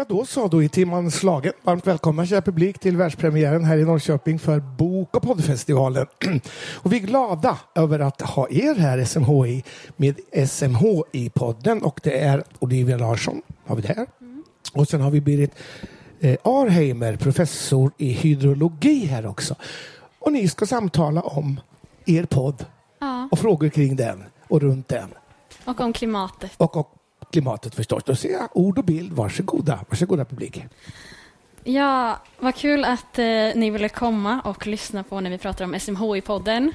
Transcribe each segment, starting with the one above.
Ja, då så, då är timman slagen. Varmt välkomna kära publik till världspremiären här i Norrköping för Bok och poddfestivalen. Och vi är glada över att ha er här SMHI med SMHI-podden och det är Olivia Larsson, har vi det här. Och sen har vi Berit eh, Arheimer, professor i hydrologi här också. Och ni ska samtala om er podd Ja, och frågor kring den och runt den. och om klimatet. Och, och klimatet förstås. Då ser jag ord och bild. Varsågoda, varsågoda publik. Ja, vad kul att eh, ni ville komma och lyssna på när vi pratar om SMHI-podden.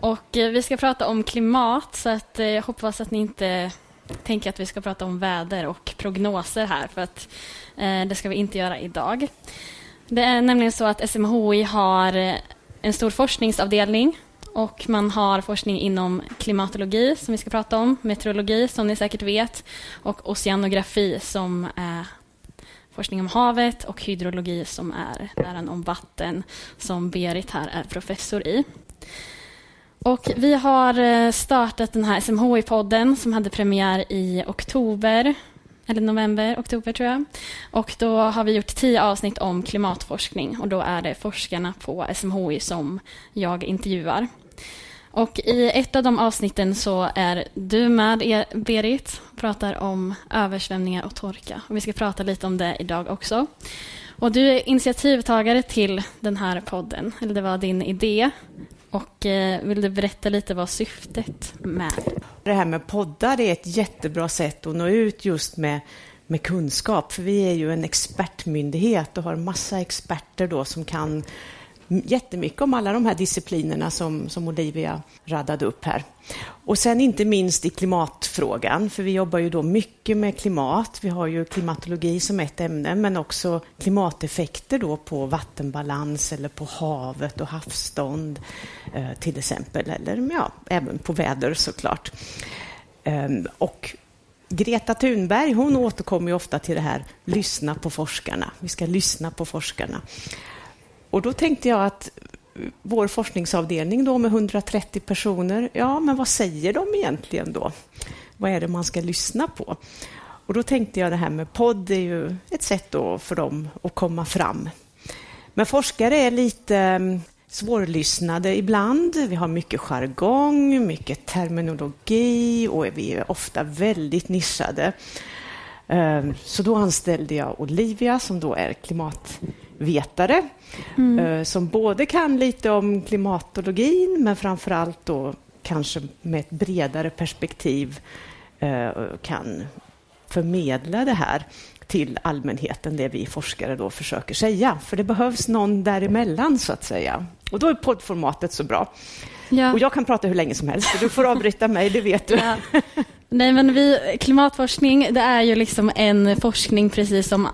Och eh, vi ska prata om klimat, så att, eh, jag hoppas att ni inte tänker att vi ska prata om väder och prognoser här, för att eh, det ska vi inte göra idag. Det är nämligen så att SMHI har eh, en stor forskningsavdelning och man har forskning inom klimatologi som vi ska prata om, meteorologi som ni säkert vet och oceanografi som är forskning om havet och hydrologi som är läran om vatten som Berit här är professor i. Och vi har eh, startat den här SMHI-podden som hade premiär i oktober, eller november, oktober tror jag. Och då har vi gjort tio avsnitt om klimatforskning och då är det forskarna på SMHI som jag intervjuar. Och i ett av de avsnitten så är du med, er- Berit, pratar om översvämningar och torka. Och vi ska prata lite om det idag också. Och du är initiativtagare till den här podden, eller det var din idé. Och eh, vill du berätta lite vad syftet med? Det här med poddar är ett jättebra sätt att nå ut just med, med kunskap, för vi är ju en expertmyndighet och har massa experter då som kan jättemycket om alla de här disciplinerna som, som Olivia radade upp här. Och sen inte minst i klimatfrågan, för vi jobbar ju då mycket med klimat. Vi har ju klimatologi som ett ämne, men också klimateffekter då på vattenbalans eller på havet och havsstånd eh, till exempel, eller ja, även på väder såklart. Ehm, och Greta Thunberg hon återkommer ju ofta till det här lyssna på forskarna. Vi ska lyssna på forskarna. Och då tänkte jag att eh, vår forskningsavdelning då med 130 personer, ja men vad säger de egentligen då? Vad är det man ska lyssna på? Och då tänkte jag det här med podd är ju ett sätt då för dem att komma fram. Men forskare är lite mm, svårlyssnade ibland. Vi har mycket jargong, mycket terminologi och vi är ofta väldigt nischade. Ehm, så då anställde jag Olivia som då är klimat klimatvetare eh, som både kan lite om klimatologin men framför allt då kanske med ett bredare perspektiv eh, kan förmedla det här till allmänheten, det vi forskare då försöker säga. För det behövs någon däremellan, så att säga. Och då är poddformatet så bra. Ja. Och jag kan prata hur länge som helst, så du får avbryta mig, det vet du. Ja. Nej, men vi, klimatforskning det är ju liksom en forskning precis som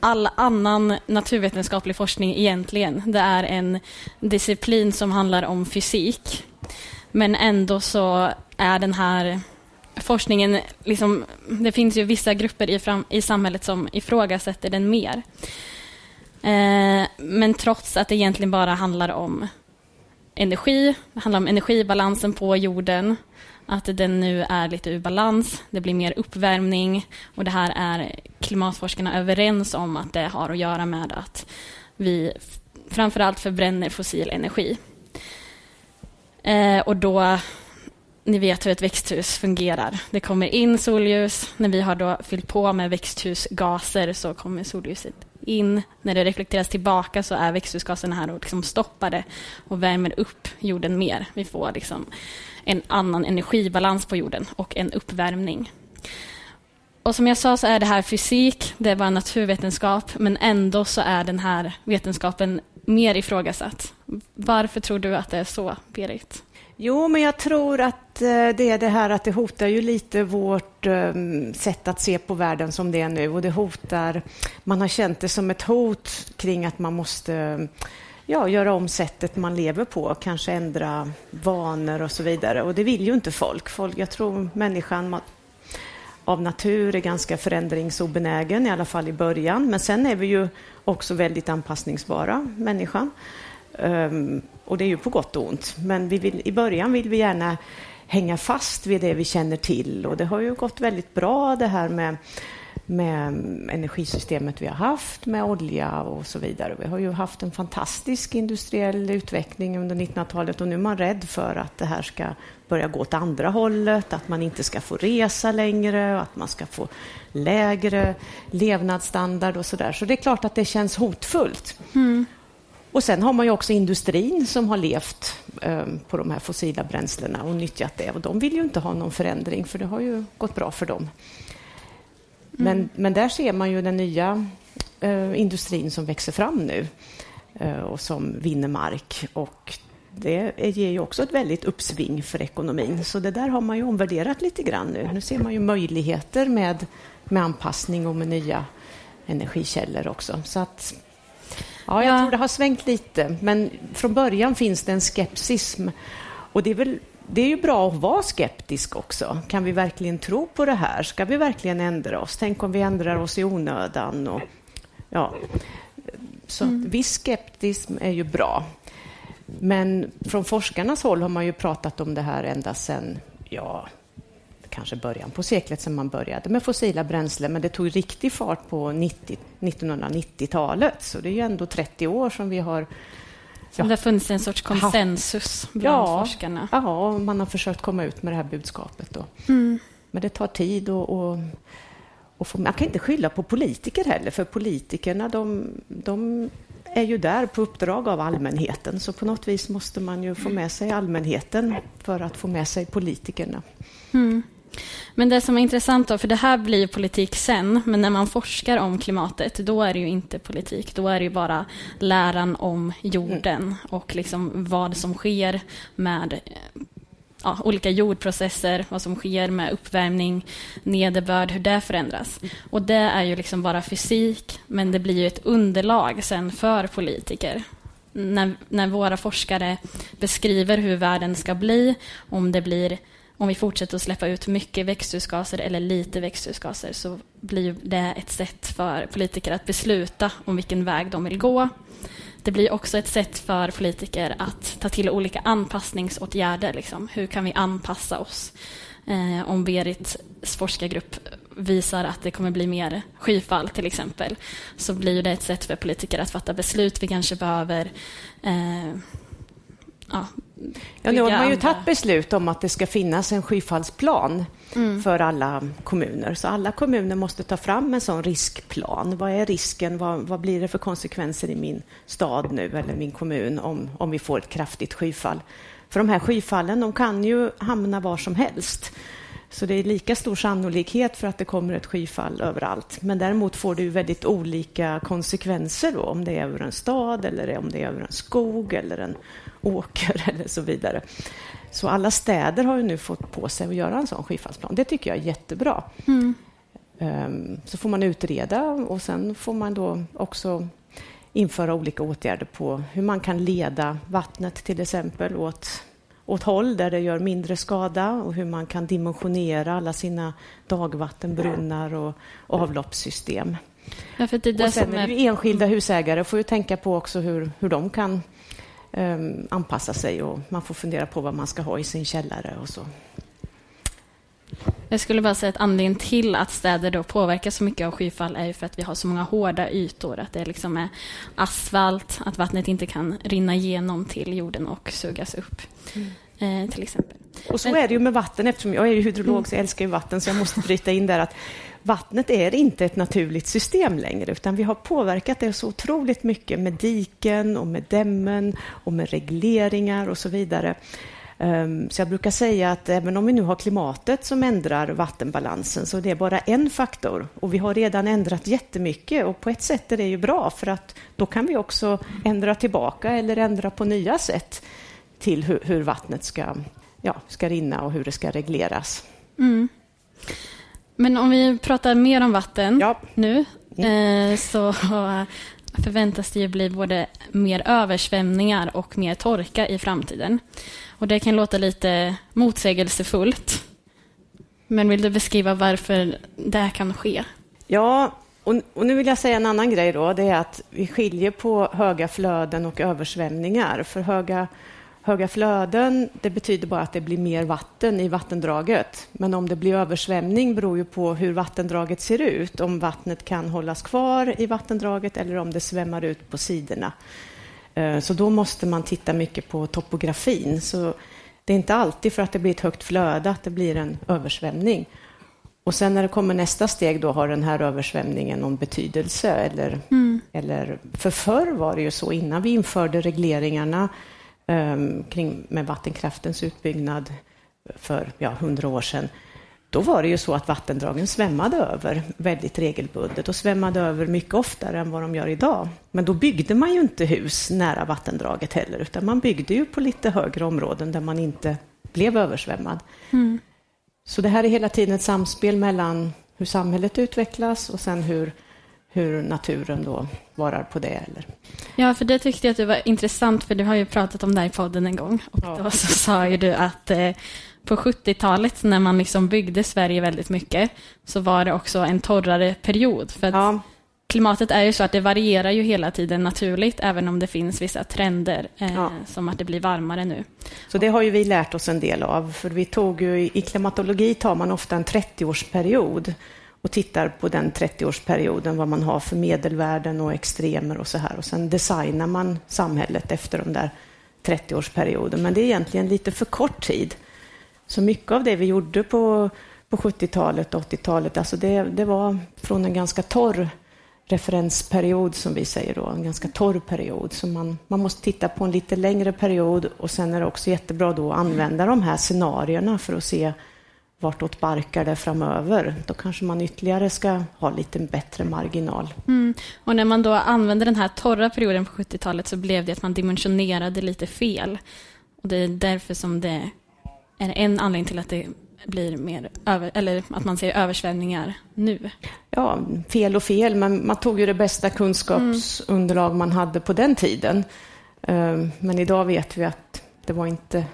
all annan naturvetenskaplig forskning egentligen. Det är en disciplin som handlar om fysik. Men ändå så är den här forskningen, liksom, det finns ju vissa grupper i, fram, i samhället som ifrågasätter den mer. Eh, men trots att det egentligen bara handlar om energi, det handlar om energibalansen på jorden, att den nu är lite ur balans, det blir mer uppvärmning och det här är klimatforskarna överens om att det har att göra med att vi framförallt förbränner fossil energi. Eh, och då, ni vet hur ett växthus fungerar. Det kommer in solljus, när vi har då fyllt på med växthusgaser så kommer solljuset in. När det reflekteras tillbaka så är växthusgaserna här och liksom det och värmer upp jorden mer. Vi får liksom en annan energibalans på jorden och en uppvärmning. Och som jag sa så är det här fysik, det är bara naturvetenskap, men ändå så är den här vetenskapen mer ifrågasatt. Varför tror du att det är så, Berit? Jo, men jag tror att eh, det är det här att det hotar ju lite vårt ehm, sätt att se på världen som det är nu. Och det hotar, man har känt det som ett hot kring att man måste ja, göra om sättet man lever på, kanske ändra vanor och så vidare. Och det vill ju inte folk. folk jag tror människan av natur är ganska förändringsobenägen, i alla fall i början. Men sen är vi ju också väldigt anpassningsbara, människan. Um, och det är ju på gott och ont. Men vi vill, i början vill vi gärna hänga fast vid det vi känner till. Och det har ju gått väldigt bra det här med med energisystemet vi har haft med olja och så vidare. Vi har ju haft en fantastisk industriell utveckling under 1900-talet och nu är man rädd för att det här ska börja gå åt andra hållet, att man inte ska få resa längre, att man ska få lägre levnadsstandard och så där. Så det är klart att det känns hotfullt. Mm. Och sen har man ju också industrin som har levt eh, på de här fossila bränslena och nyttjat det. Och de vill ju inte ha någon förändring, för det har ju gått bra för dem. Men, mm. men där ser man ju den nya eh, industrin som växer fram nu eh, och som vinner mark. Och det ger ju också ett väldigt uppsving för ekonomin. Så det där har man ju omvärderat lite grann nu. Nu ser man ju möjligheter med, med anpassning och med nya energikällor också. Så att, ja, jag ja. tror det har svängt lite. Men från början finns det en skepsism. Och det är väl det är ju bra att vara skeptisk också. Kan vi verkligen tro på det här? Ska vi verkligen ändra oss? Tänk om vi ändrar oss i onödan? Och, ja. Så mm. viss skeptism är ju bra. Men från forskarnas håll har man ju pratat om det här ända sedan, ja, kanske början på seklet sedan man började med fossila bränslen, men det tog riktig fart på 90, 1990-talet. Så det är ju ändå 30 år som vi har Ja. Det har funnits en sorts konsensus bland ja, forskarna. Ja, man har försökt komma ut med det här budskapet. Då. Mm. Men det tar tid och, och, och få, man kan inte skylla på politiker heller, för politikerna de, de är ju där på uppdrag av allmänheten, så på något vis måste man ju få med sig allmänheten för att få med sig politikerna. Mm. Men det som är intressant då, för det här blir politik sen, men när man forskar om klimatet, då är det ju inte politik. Då är det ju bara läran om jorden och liksom vad som sker med ja, olika jordprocesser, vad som sker med uppvärmning, nederbörd, hur det förändras. Och det är ju liksom bara fysik, men det blir ju ett underlag sen för politiker. När, när våra forskare beskriver hur världen ska bli, om det blir om vi fortsätter att släppa ut mycket växthusgaser eller lite växthusgaser så blir det ett sätt för politiker att besluta om vilken väg de vill gå. Det blir också ett sätt för politiker att ta till olika anpassningsåtgärder. Liksom. Hur kan vi anpassa oss? Eh, om Berits forskargrupp visar att det kommer bli mer skyfall till exempel så blir det ett sätt för politiker att fatta beslut. Vi kanske behöver eh, ja, Ja, nu har man ju tagit beslut om att det ska finnas en skyfallsplan mm. för alla kommuner. Så alla kommuner måste ta fram en sån riskplan. Vad är risken? Vad, vad blir det för konsekvenser i min stad nu eller min kommun om, om vi får ett kraftigt skyfall? För de här skyfallen de kan ju hamna var som helst. Så det är lika stor sannolikhet för att det kommer ett skyfall överallt. Men däremot får det ju väldigt olika konsekvenser då, om det är över en stad eller om det är över en skog eller en åker eller så vidare. Så alla städer har ju nu fått på sig att göra en sån skyfallsplan. Det tycker jag är jättebra. Mm. Um, så får man utreda och sen får man då också införa olika åtgärder på hur man kan leda vattnet till exempel åt, åt håll där det gör mindre skada och hur man kan dimensionera alla sina dagvattenbrunnar och avloppssystem. Ja, för det och sen är det ju enskilda husägare får ju tänka på också hur, hur de kan um, anpassa sig och man får fundera på vad man ska ha i sin källare och så. Jag skulle bara säga att anledningen till att städer då påverkas så mycket av skyfall är för att vi har så många hårda ytor. Att det liksom är asfalt, att vattnet inte kan rinna igenom till jorden och sugas upp. Mm. Eh, till exempel. Och så är det ju med vatten, eftersom jag är hydrolog så jag älskar ju vatten, så jag måste bryta in där att vattnet är inte ett naturligt system längre, utan vi har påverkat det så otroligt mycket med diken och med dämmen och med regleringar och så vidare. Ehm, så jag brukar säga att även om vi nu har klimatet som ändrar vattenbalansen så det är bara en faktor. Och vi har redan ändrat jättemycket och på ett sätt är det ju bra för att då kan vi också ändra tillbaka eller ändra på nya sätt till hur, hur vattnet ska, ja, ska rinna och hur det ska regleras. Mm. Men om vi pratar mer om vatten ja. nu mm. så förväntas det ju bli både mer översvämningar och mer torka i framtiden. Och det kan låta lite motsägelsefullt. Men vill du beskriva varför det kan ske? Ja, och, och, nu vill jag säga en annan grej då. Det är att vi skiljer på höga flöden och översvämningar. För höga höga flöden, det betyder bara att det blir mer vatten i vattendraget. Men om det blir översvämning beror ju på hur vattendraget ser ut. Om vattnet kan hållas kvar i vattendraget eller om det svämmar ut på sidorna. Eh, så då måste man titta mycket på topografin. Så det är inte alltid för att det blir ett högt flöde att det blir en översvämning. Och sen när det kommer nästa steg, då har den här översvämningen någon betydelse? Eller, mm. eller, för förr var det ju så, innan vi införde regleringarna kring, med vattenkraftens utbyggnad för ja, hundra år sedan, då var det ju så att vattendragen svämmade över väldigt regelbundet och svämmade över mycket oftare än vad de gör idag. Men då byggde man ju inte hus nära vattendraget heller, utan man byggde ju på lite högre områden där man inte blev översvämmad. Mm. Så det här är hela tiden ett samspel mellan hur samhället utvecklas och sen hur, hur naturen då varar på det. Eller. Ja, för det tyckte jag att det var intressant, för du har ju pratat om det här i podden en gång. Och ja. då så sa ju du att eh, på 70-talet när man liksom byggde Sverige väldigt mycket så var det också en torrare period. För ja. Klimatet är ju så att det varierar ju hela tiden naturligt, även om det finns vissa trender, eh, ja. som att det blir varmare nu. Så det har ju vi lärt oss en del av, för vi tog ju, i klimatologi tar man ofta en 30-årsperiod och tittar på den 30-årsperioden, vad man har för medelvärden och extremer och så här. Och sen designar man samhället efter de där 30-årsperioden. Men det är egentligen lite för kort tid. Så mycket av det vi gjorde på, på 70-talet och 80-talet, alltså det, det var från en ganska torr referensperiod som vi säger då, en ganska torr period. Så man, man måste titta på en lite längre period och sen är det också jättebra då att använda de här scenarierna för att se vartåt barkar det framöver. Då kanske man ytterligare ska ha lite bättre marginal. Mm. Och när man då använde den här torra perioden på 70-talet så blev det att man dimensionerade lite fel. Och det är därför som det är en anledning till att det blir mer över, eller att man ser översvämningar nu? Ja, fel och fel, men man tog ju det bästa kunskapsunderlag mm. man hade på den tiden. Ehm, men idag vet vi att det var inte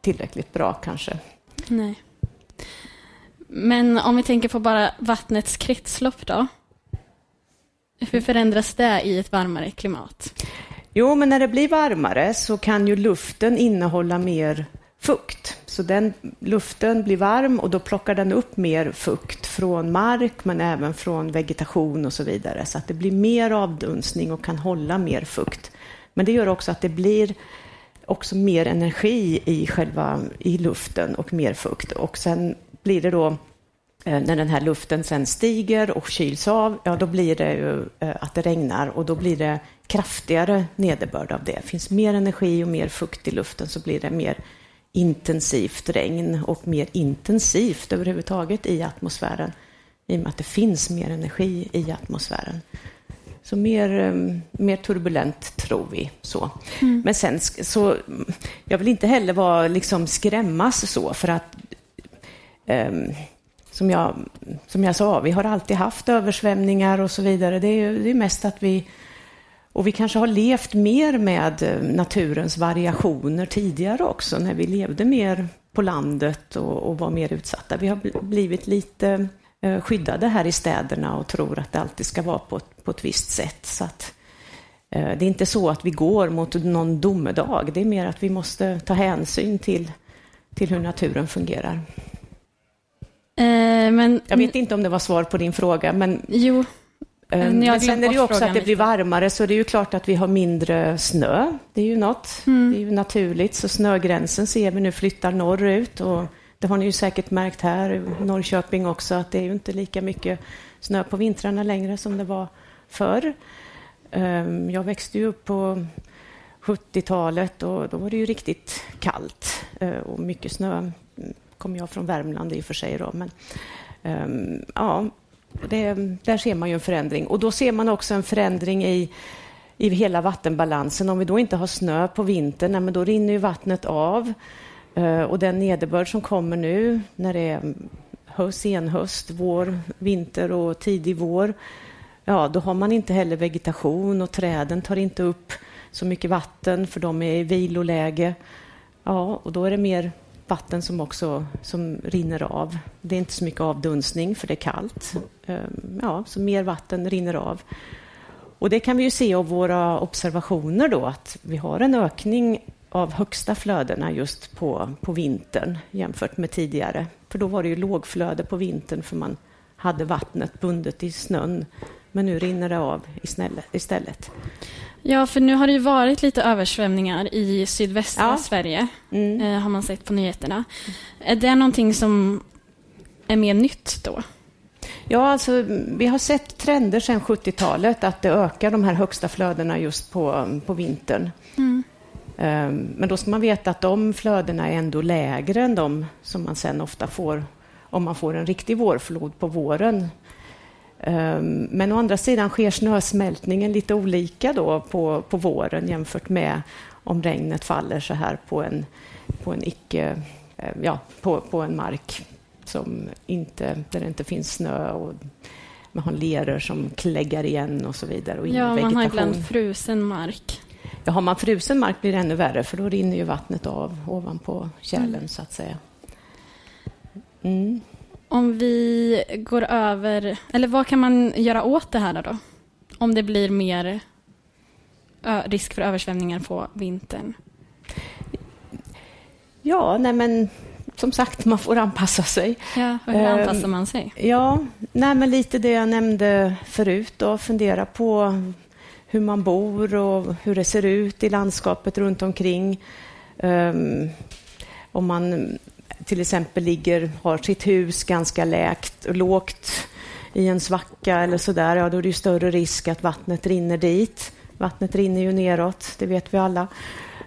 tillräckligt bra kanske. Nej. Men om vi tänker på bara vattnets kretslopp då? Hur förändras det i ett varmare klimat? Jo, men när det blir varmare så kan ju luften innehålla mer fukt. Så den luften blir varm och då plockar den upp mer fukt från mark men även från vegetation och så vidare. Så att det blir mer avdunstning och kan hålla mer fukt. Men det gör också att det blir också mer energi i själva i luften och mer fukt. Och sen blir det då eh, när den här luften sen stiger och kyls av, ja då blir det ju eh, att det regnar och då blir det kraftigare nederbörd av det. Finns mer energi och mer fukt i luften så blir det mer intensivt regn och mer intensivt överhuvudtaget i atmosfären i och med att det finns mer energi i atmosfären. Så mer, ehm, mer turbulent tror vi. så. Mm. Men sen så, jag vill inte heller vara, liksom skrämmas så för att Ehm, som jag, som jag sa, vi har alltid haft översvämningar och så vidare. Det är, det är mest att vi och vi kanske har levt mer med eh, naturens variationer tidigare också, när vi levde mer på landet och, och var mer utsatta. Vi har blivit lite eh, skyddade här i städerna och tror att det alltid ska vara på, på ett visst sätt. Så att, eh, det är inte så att vi går mot någon domedag, det är mer att vi måste ta hänsyn till, till hur naturen fungerar. Eh, men, jag vet inte om det var svar på din fråga, men... Jo, men, men sen är det ju också att det blir varmare, så det är ju klart att vi har mindre snö. Det är ju något. Mm. Det är ju naturligt. Så snögränsen ser vi nu flyttar norrut. Och det har ni ju säkert märkt här i Norrköping också, att det är ju inte lika mycket snö på vintrarna längre som det var förr. Ehm, jag växte ju upp på 70-talet och då var det ju riktigt kallt eh, och mycket snö. Kommer jag från Värmland i och för sig då, men um, ja, det, där ser man ju en förändring. Och då ser man också en förändring i, i hela vattenbalansen. Om vi då inte har snö på vintern, men då rinner ju vattnet av. Uh, och den nederbörd som kommer nu, när det är höst, senhöst, vår, vinter och tidig vår, ja, då har man inte heller vegetation och träden tar inte upp så mycket vatten för de är i viloläge. Ja, och då är det mer vatten som också som rinner av. Det är inte så mycket avdunstning för det är kallt. Ehm, ja, så mer vatten rinner av. Och det kan vi ju se av våra observationer då att vi har en ökning av högsta flödena just på, på vintern jämfört med tidigare. För då var det ju lågflöde på vintern för man hade vattnet bundet i snön. Men nu rinner det av istället. Ja, för nu har det ju varit lite översvämningar i sydvästra ja. Sverige, mm. eh, har man sett på nyheterna. Är det någonting som är mer nytt då? Ja, alltså, vi har sett trender sedan 70-talet att det ökar de här högsta flödena just på, på vintern. Mm. Um, men då ska man veta att de flödena är ändå lägre än de som man sen ofta får om man får en riktig vårflod på våren. Um, men å andra sidan sker snösmältningen lite olika då på, på våren jämfört med om regnet faller så här på en, på en icke, ja, på, på en mark som inte, där det inte finns snö och man har leror som kläggar igen och så vidare. Och ja, man har ibland frusen mark. Ja, har man frusen mark blir det ännu värre för då rinner ju vattnet av ovanpå kärlen mm. så att säga. Mm. Om vi går över, eller vad kan man göra åt det här då? Om det blir mer risk för översvämningar på vintern? Ja, nej men som sagt, man får anpassa sig. Ja, och hur ehm, anpassar man sig? Ja, nej, men lite det jag nämnde förut. Då, fundera på hur man bor och hur det ser ut i landskapet runt omkring. Um, om man till exempel ligger, har sitt hus ganska läkt, lågt i en svacka eller så där, ja, då är det större risk att vattnet rinner dit. Vattnet rinner ju neråt, det vet vi alla.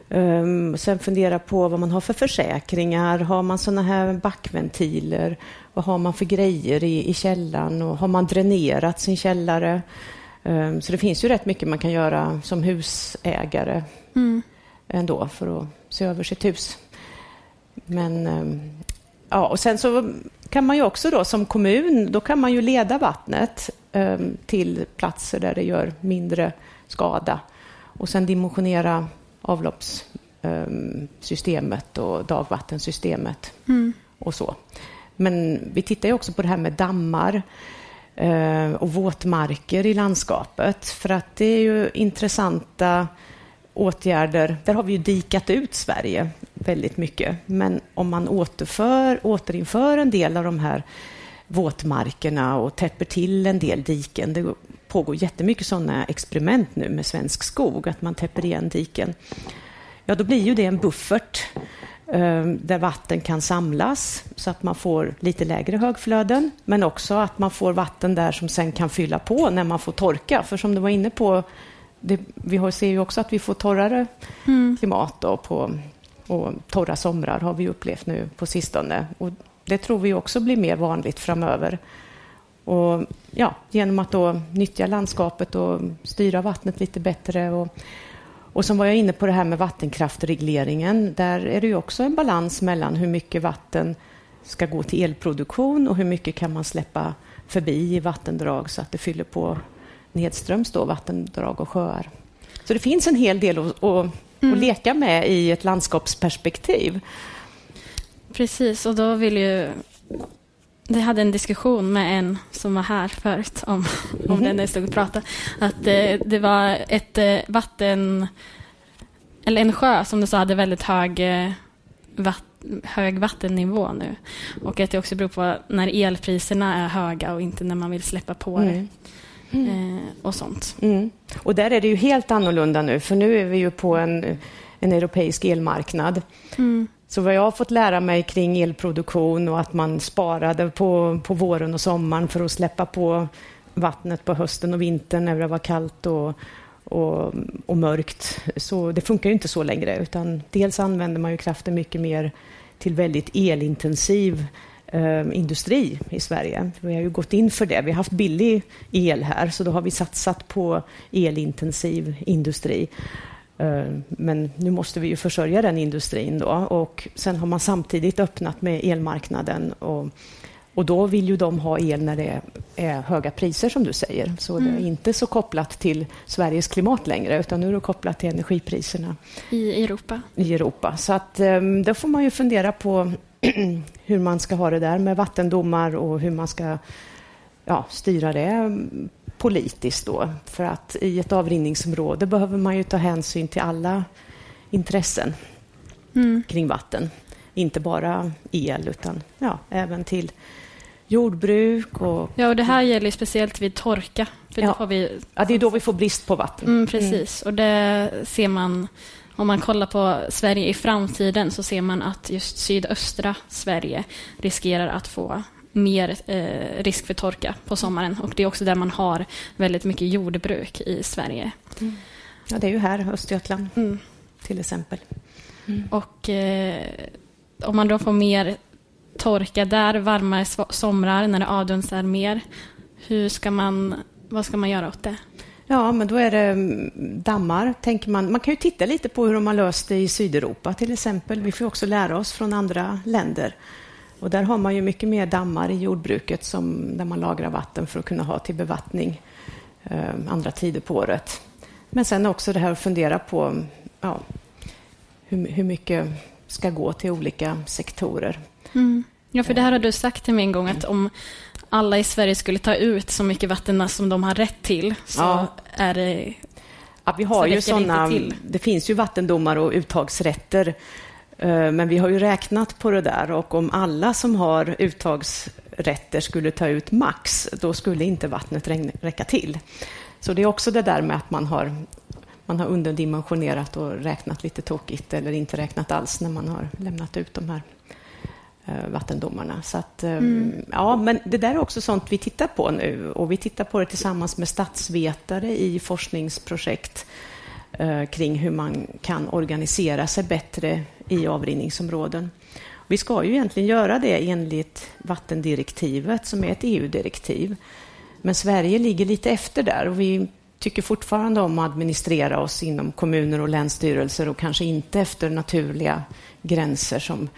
Um, sen fundera på vad man har för försäkringar. Har man såna här backventiler? Vad har man för grejer i, i källaren? Och har man dränerat sin källare? Um, så det finns ju rätt mycket man kan göra som husägare mm. ändå för att se över sitt hus. Men um, ja, och sen så kan man ju också då som kommun, då kan man ju leda vattnet till platser där det gör mindre skada och sen dimensionera avloppssystemet och dagvattensystemet mm. och så. Men vi tittar ju också på det här med dammar eh, och våtmarker i landskapet för att det är ju intressanta åtgärder. Där har vi ju dikat ut Sverige väldigt mycket. Men om man återför, återinför en del av de här våtmarkerna och täpper till en del diken. Det pågår jättemycket sådana experiment nu med svensk skog, att man täpper igen diken. Ja, då blir ju det en buffert eh, där vatten kan samlas så att man får lite lägre högflöden, men också att man får vatten där som sen kan fylla på när man får torka. För som du var inne på, det, vi ser ju också att vi får torrare mm. klimat då på, och torra somrar har vi upplevt nu på sistone. Och det tror vi också blir mer vanligt framöver. Och, ja, genom att då nyttja landskapet och styra vattnet lite bättre. Och, och som var jag inne på det här med vattenkraftregleringen. Där är det ju också en balans mellan hur mycket vatten ska gå till elproduktion och hur mycket kan man släppa förbi i vattendrag så att det fyller på nedströms då, vattendrag och sjöar. Så det finns en hel del att, att, mm. att leka med i ett landskapsperspektiv. Precis, och då vill ju... Vi hade en diskussion med en som var här förut om, om mhm. den när jag stod och pratade. Att eh, det var ett eh, vatten... Eller en sjö som du sa hade väldigt hög, eh, vatt, hög vattennivå nu. Och att det också beror på när elpriserna är höga och inte när man vill släppa på mm. det. Mm. och sånt. Mm. Och där är det ju helt annorlunda nu, för nu är vi ju på en, en europeisk elmarknad. Mm. Så vad jag har fått lära mig kring elproduktion och att man sparade på, på våren och sommaren för att släppa på vattnet på hösten och vintern när det var kallt och, och, och mörkt. Så det funkar ju inte så längre, utan dels använder man ju kraften mycket mer till väldigt elintensiv eh, industri i Sverige. Vi har ju gått in för det. Vi har haft billig el här, så då har vi satsat på elintensiv industri. Eh, men nu måste vi ju försörja den industrin då och sen har man samtidigt öppnat med elmarknaden och, och då vill ju de ha el när det är höga priser som du säger. Så mm. det är mm. inte så kopplat till Sveriges klimat längre utan nu är det kopplat till energipriserna. I Europa? I Europa. Så att eh, då får man ju fundera på hur man ska ha det där med vattendomar och hur man ska ja, styra det politiskt då. För att i ett avrinningsområde behöver man ju ta hänsyn till alla intressen. mm. kring vatten. Inte bara el, utan ja, även till jordbruk. Och... Ja, och det här gäller speciellt vid torka. För ja. då har vi... ja, det är då vi får brist på vatten. Mm, precis, mm. och det ser man om man kollar på Sverige i framtiden så ser man att just sydöstra Sverige riskerar att få mer eh, risk för torka på sommaren. Och Det är också där man har väldigt mycket jordbruk i Sverige. Mm. Ja, det är ju här, Östergötland mm. till exempel. Mm. Och eh, om man då får mer torka där, varmare somrar när det avdunstar mer, hur ska man, vad ska man göra åt det? Ja, men då är det mm, dammar, tänker man. Man kan ju titta lite på hur de har löst det i Sydeuropa till exempel. Vi får också lära oss från andra länder. Och där har man ju mycket mer dammar i jordbruket som, där man lagrar vatten för att kunna ha till bevattning eh, andra tider på året. Men sen också det här att fundera på ja, hur, hur mycket ska gå till olika sektorer. Mm. Ja, för det här har du sagt till mig en gång att om alla i Sverige skulle ta ut så mycket vatten som de har rätt till så ja. är det... Ja, vi har ju sådana, det finns ju vattendomar och uttagsrätter eh, men vi har ju räknat på det där och om alla som har uttagsrätter skulle ta ut max, då skulle inte vattnet räcka till. Så det är också det där med att man har, man har underdimensionerat och räknat lite tokigt eller inte räknat alls när man har lämnat ut de här vattendomarna. Så att, eh, mm. ja, men det där är också sånt vi tittar på nu och vi tittar på det tillsammans med statsvetare i forskningsprojekt eh, kring hur man kan organisera sig bättre i avrinningsområden. Vi ska ju egentligen göra det enligt vattendirektivet som är ett EU-direktiv. Men Sverige ligger lite efter där och vi tycker fortfarande om att administrera oss inom kommuner och länsstyrelser och kanske inte efter naturliga gränser som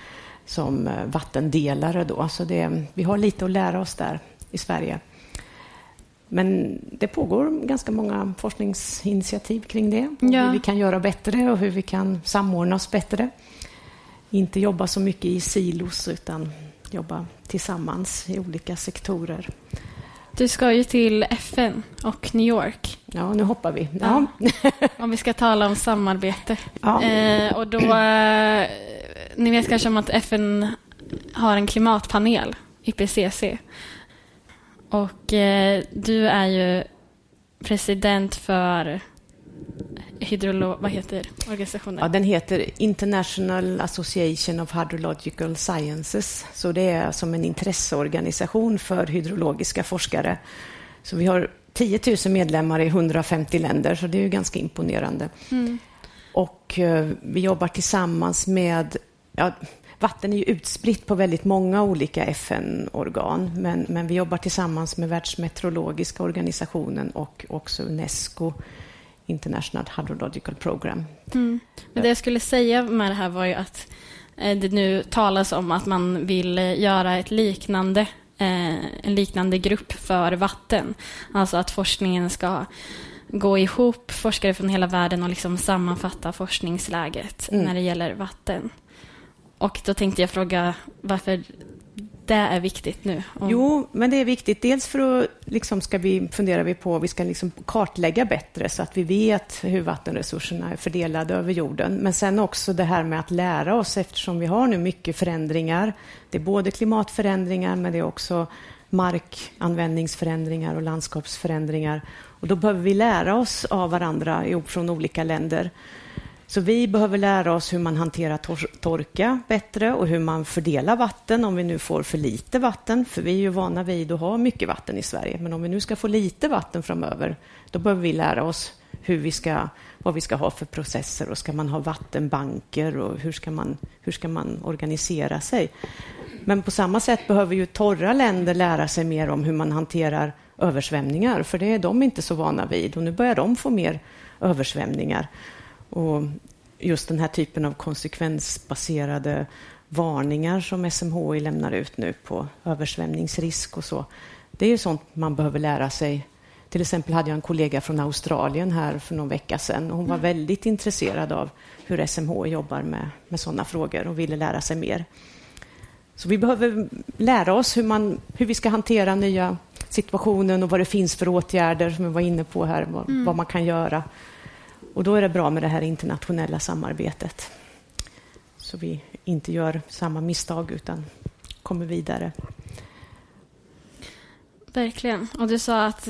som eh, vattendelare. Då. Så det, vi har lite att lära oss där i Sverige. Men det pågår ganska många forskningsinitiativ kring det. Ja. Hur vi kan göra bättre och hur vi kan samordna oss bättre. Inte jobba så mycket i silos utan jobba tillsammans i olika sektorer. Du ska ju till FN och New York. Ja, nu hoppar vi. Ja. ja. om vi ska tala om samarbete. Ja. Eh, och då eh, ni vet kanske om att FN har en klimatpanel, IPCC. Och eh, du är ju president för hydrolo vad heter organisationen? Ja, den heter International Association of Hydrological Sciences. Så det är som en intresseorganisation för hydrologiska forskare. Så vi har 10 000 medlemmar i 150 länder, så det är ju ganska imponerande. Mm. Och eh, vi jobbar tillsammans med ja, vatten är ju utspritt på väldigt många olika FN-organ, men, men vi jobbar tillsammans med Världsmeteorologiska organisationen och också Unesco, International Hydrological Program. Mm. Men det jag skulle säga med det här var ju att eh, det nu talas om att man vill eh, göra ett liknande eh, en liknande grupp för vatten. Alltså att forskningen ska gå ihop, forskare från hela världen och liksom sammanfatta forskningsläget mm. när det gäller vatten. Och då tänkte jag fråga varför det är viktigt nu? Om... Jo, men det är viktigt. Dels för att liksom ska vi, funderar vi på vi ska liksom kartlägga bättre så att vi vet hur vattenresurserna är fördelade över jorden. Men sen också det här med att lära oss eftersom vi har nu mycket förändringar. Det är både klimatförändringar men det är också markanvändningsförändringar och landskapsförändringar. Och då behöver vi lära oss av varandra från olika länder. Så vi behöver lära oss hur man hanterar tor torka bättre och hur man fördelar vatten om vi nu får för lite vatten. För vi är ju vana vid att ha mycket vatten i Sverige. Men om vi nu ska få lite vatten framöver, då behöver vi lära oss hur vi ska, vad vi ska ha för processer och ska man ha vattenbanker och hur ska man, hur ska man organisera sig? Men på samma sätt behöver ju torra länder lära sig mer om hur man hanterar översvämningar, för det är de inte så vana vid och nu börjar de få mer översvämningar. Och just den här typen av konsekvensbaserade varningar som SMHI lämnar ut nu på översvämningsrisk och så. Det är ju sånt man behöver lära sig. Till exempel hade jag en kollega från Australien här för någon vecka sedan och hon var mm. väldigt intresserad av hur SMHI jobbar med, med sådana frågor och ville lära sig mer. Så vi behöver lära oss hur, man, hur vi ska hantera nya situationen och vad det finns för åtgärder som vi var inne på här, vad, mm. vad man kan göra och då är det bra med det här internationella samarbetet. så vi inte gör samma misstag utan kommer vidare. Verkligen. Och du sa att,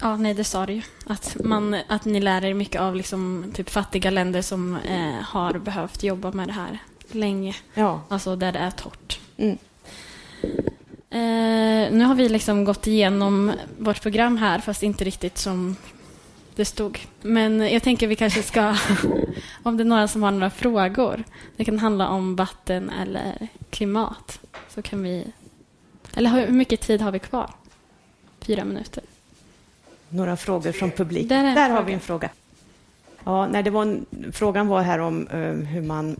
ja nej det sa du ju, att, man, att ni lär er mycket av liksom, typ fattiga länder som eh, har behövt jobba med det här länge. Ja. Alltså där det är torrt. Mm. Eh, nu har vi liksom gått igenom vårt program här, fast inte riktigt som det stod. Men jag tänker vi kanske ska, om det är några som har några frågor, det kan handla om vatten eller klimat, så kan vi... Eller hur mycket tid har vi kvar? Fyra minuter. Några frågor från publiken. Där Där har vi en fråga. Ja, nej, det var en, frågan var här om eh, hur man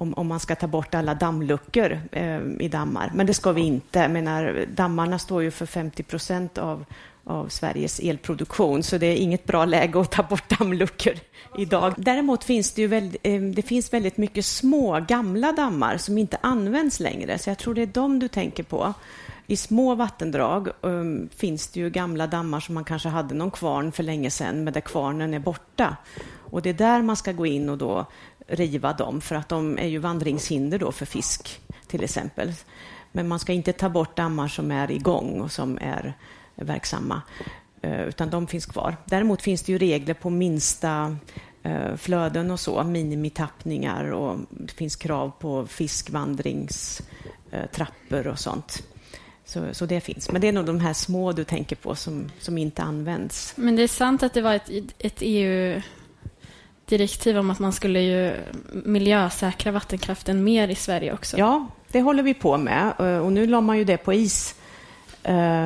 om, om man ska ta bort alla dammluckor eh, i dammar. Men det ska vi inte. Jag menar, dammarna står ju för 50 procent av, av Sveriges elproduktion, så det är inget bra läge att ta bort dammluckor idag. Däremot finns det ju väldigt, eh, det finns väldigt mycket små, gamla dammar som inte används längre, så jag tror det är dem du tänker på. I små vattendrag um, finns det ju gamla dammar som man kanske hade någon kvarn för länge sedan, men där kvarnen är borta. Och det är där man ska gå in och då riva dem, för att de är ju vandringshinder då för fisk, till exempel. Men man ska inte ta bort dammar som är igång och som är verksamma, eh, utan de finns kvar. Däremot finns det ju regler på minsta eh, flöden och så, minimitappningar och det finns krav på fiskvandringstrappor och sånt. Så, så det finns. Men det är nog de här små du tänker på som, som inte används. Men det är sant att det var ett, ett EU-direktiv om att man skulle ju miljösäkra vattenkraften mer i Sverige också. Ja, det håller vi på med. Eh, Och nu la man ju det på is,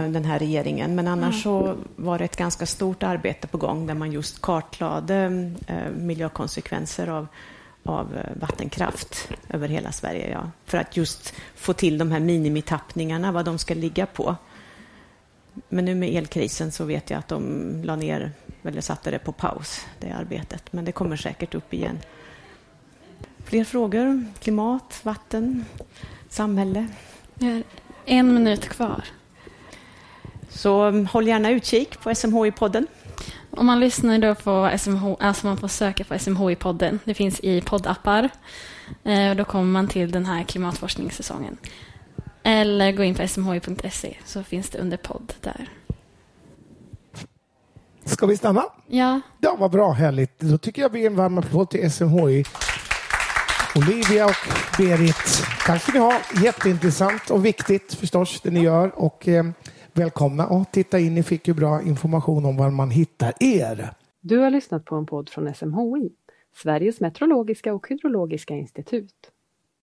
den här regeringen. Men annars så var det ett ganska stort arbete på gång där man just kartlade eh, miljökonsekvenser av, av eh, vattenkraft över hela Sverige. Ja. För att just få till de här minimitappningarna, vad de ska ligga på. Men nu med elkrisen så vet jag att de la ner, eller satte det på paus, det arbetet. Men det kommer säkert upp igen. Fler frågor? Klimat, vatten, samhälle? En minut kvar. Så håll gärna utkik på SMHI-podden. Om man lyssnar då på SMH, alltså man får söka på SMHI-podden. Det finns i poddappar. Eh, och då kommer man till den här klimatforskningssäsongen. Eller gå in på smhi.se så finns det under podd där. Ska vi stanna? Ja, Ja, vad bra, härligt. Då tycker jag vi ger en varm applåd till SMHI. Olivia och Berit, tack att ni har. Jätteintressant och viktigt förstås det ni gör. Och eh, välkomna och titta in. Ni fick ju bra information om var man hittar er. Du har lyssnat på en podd från SMHI, Sveriges meteorologiska och hydrologiska institut.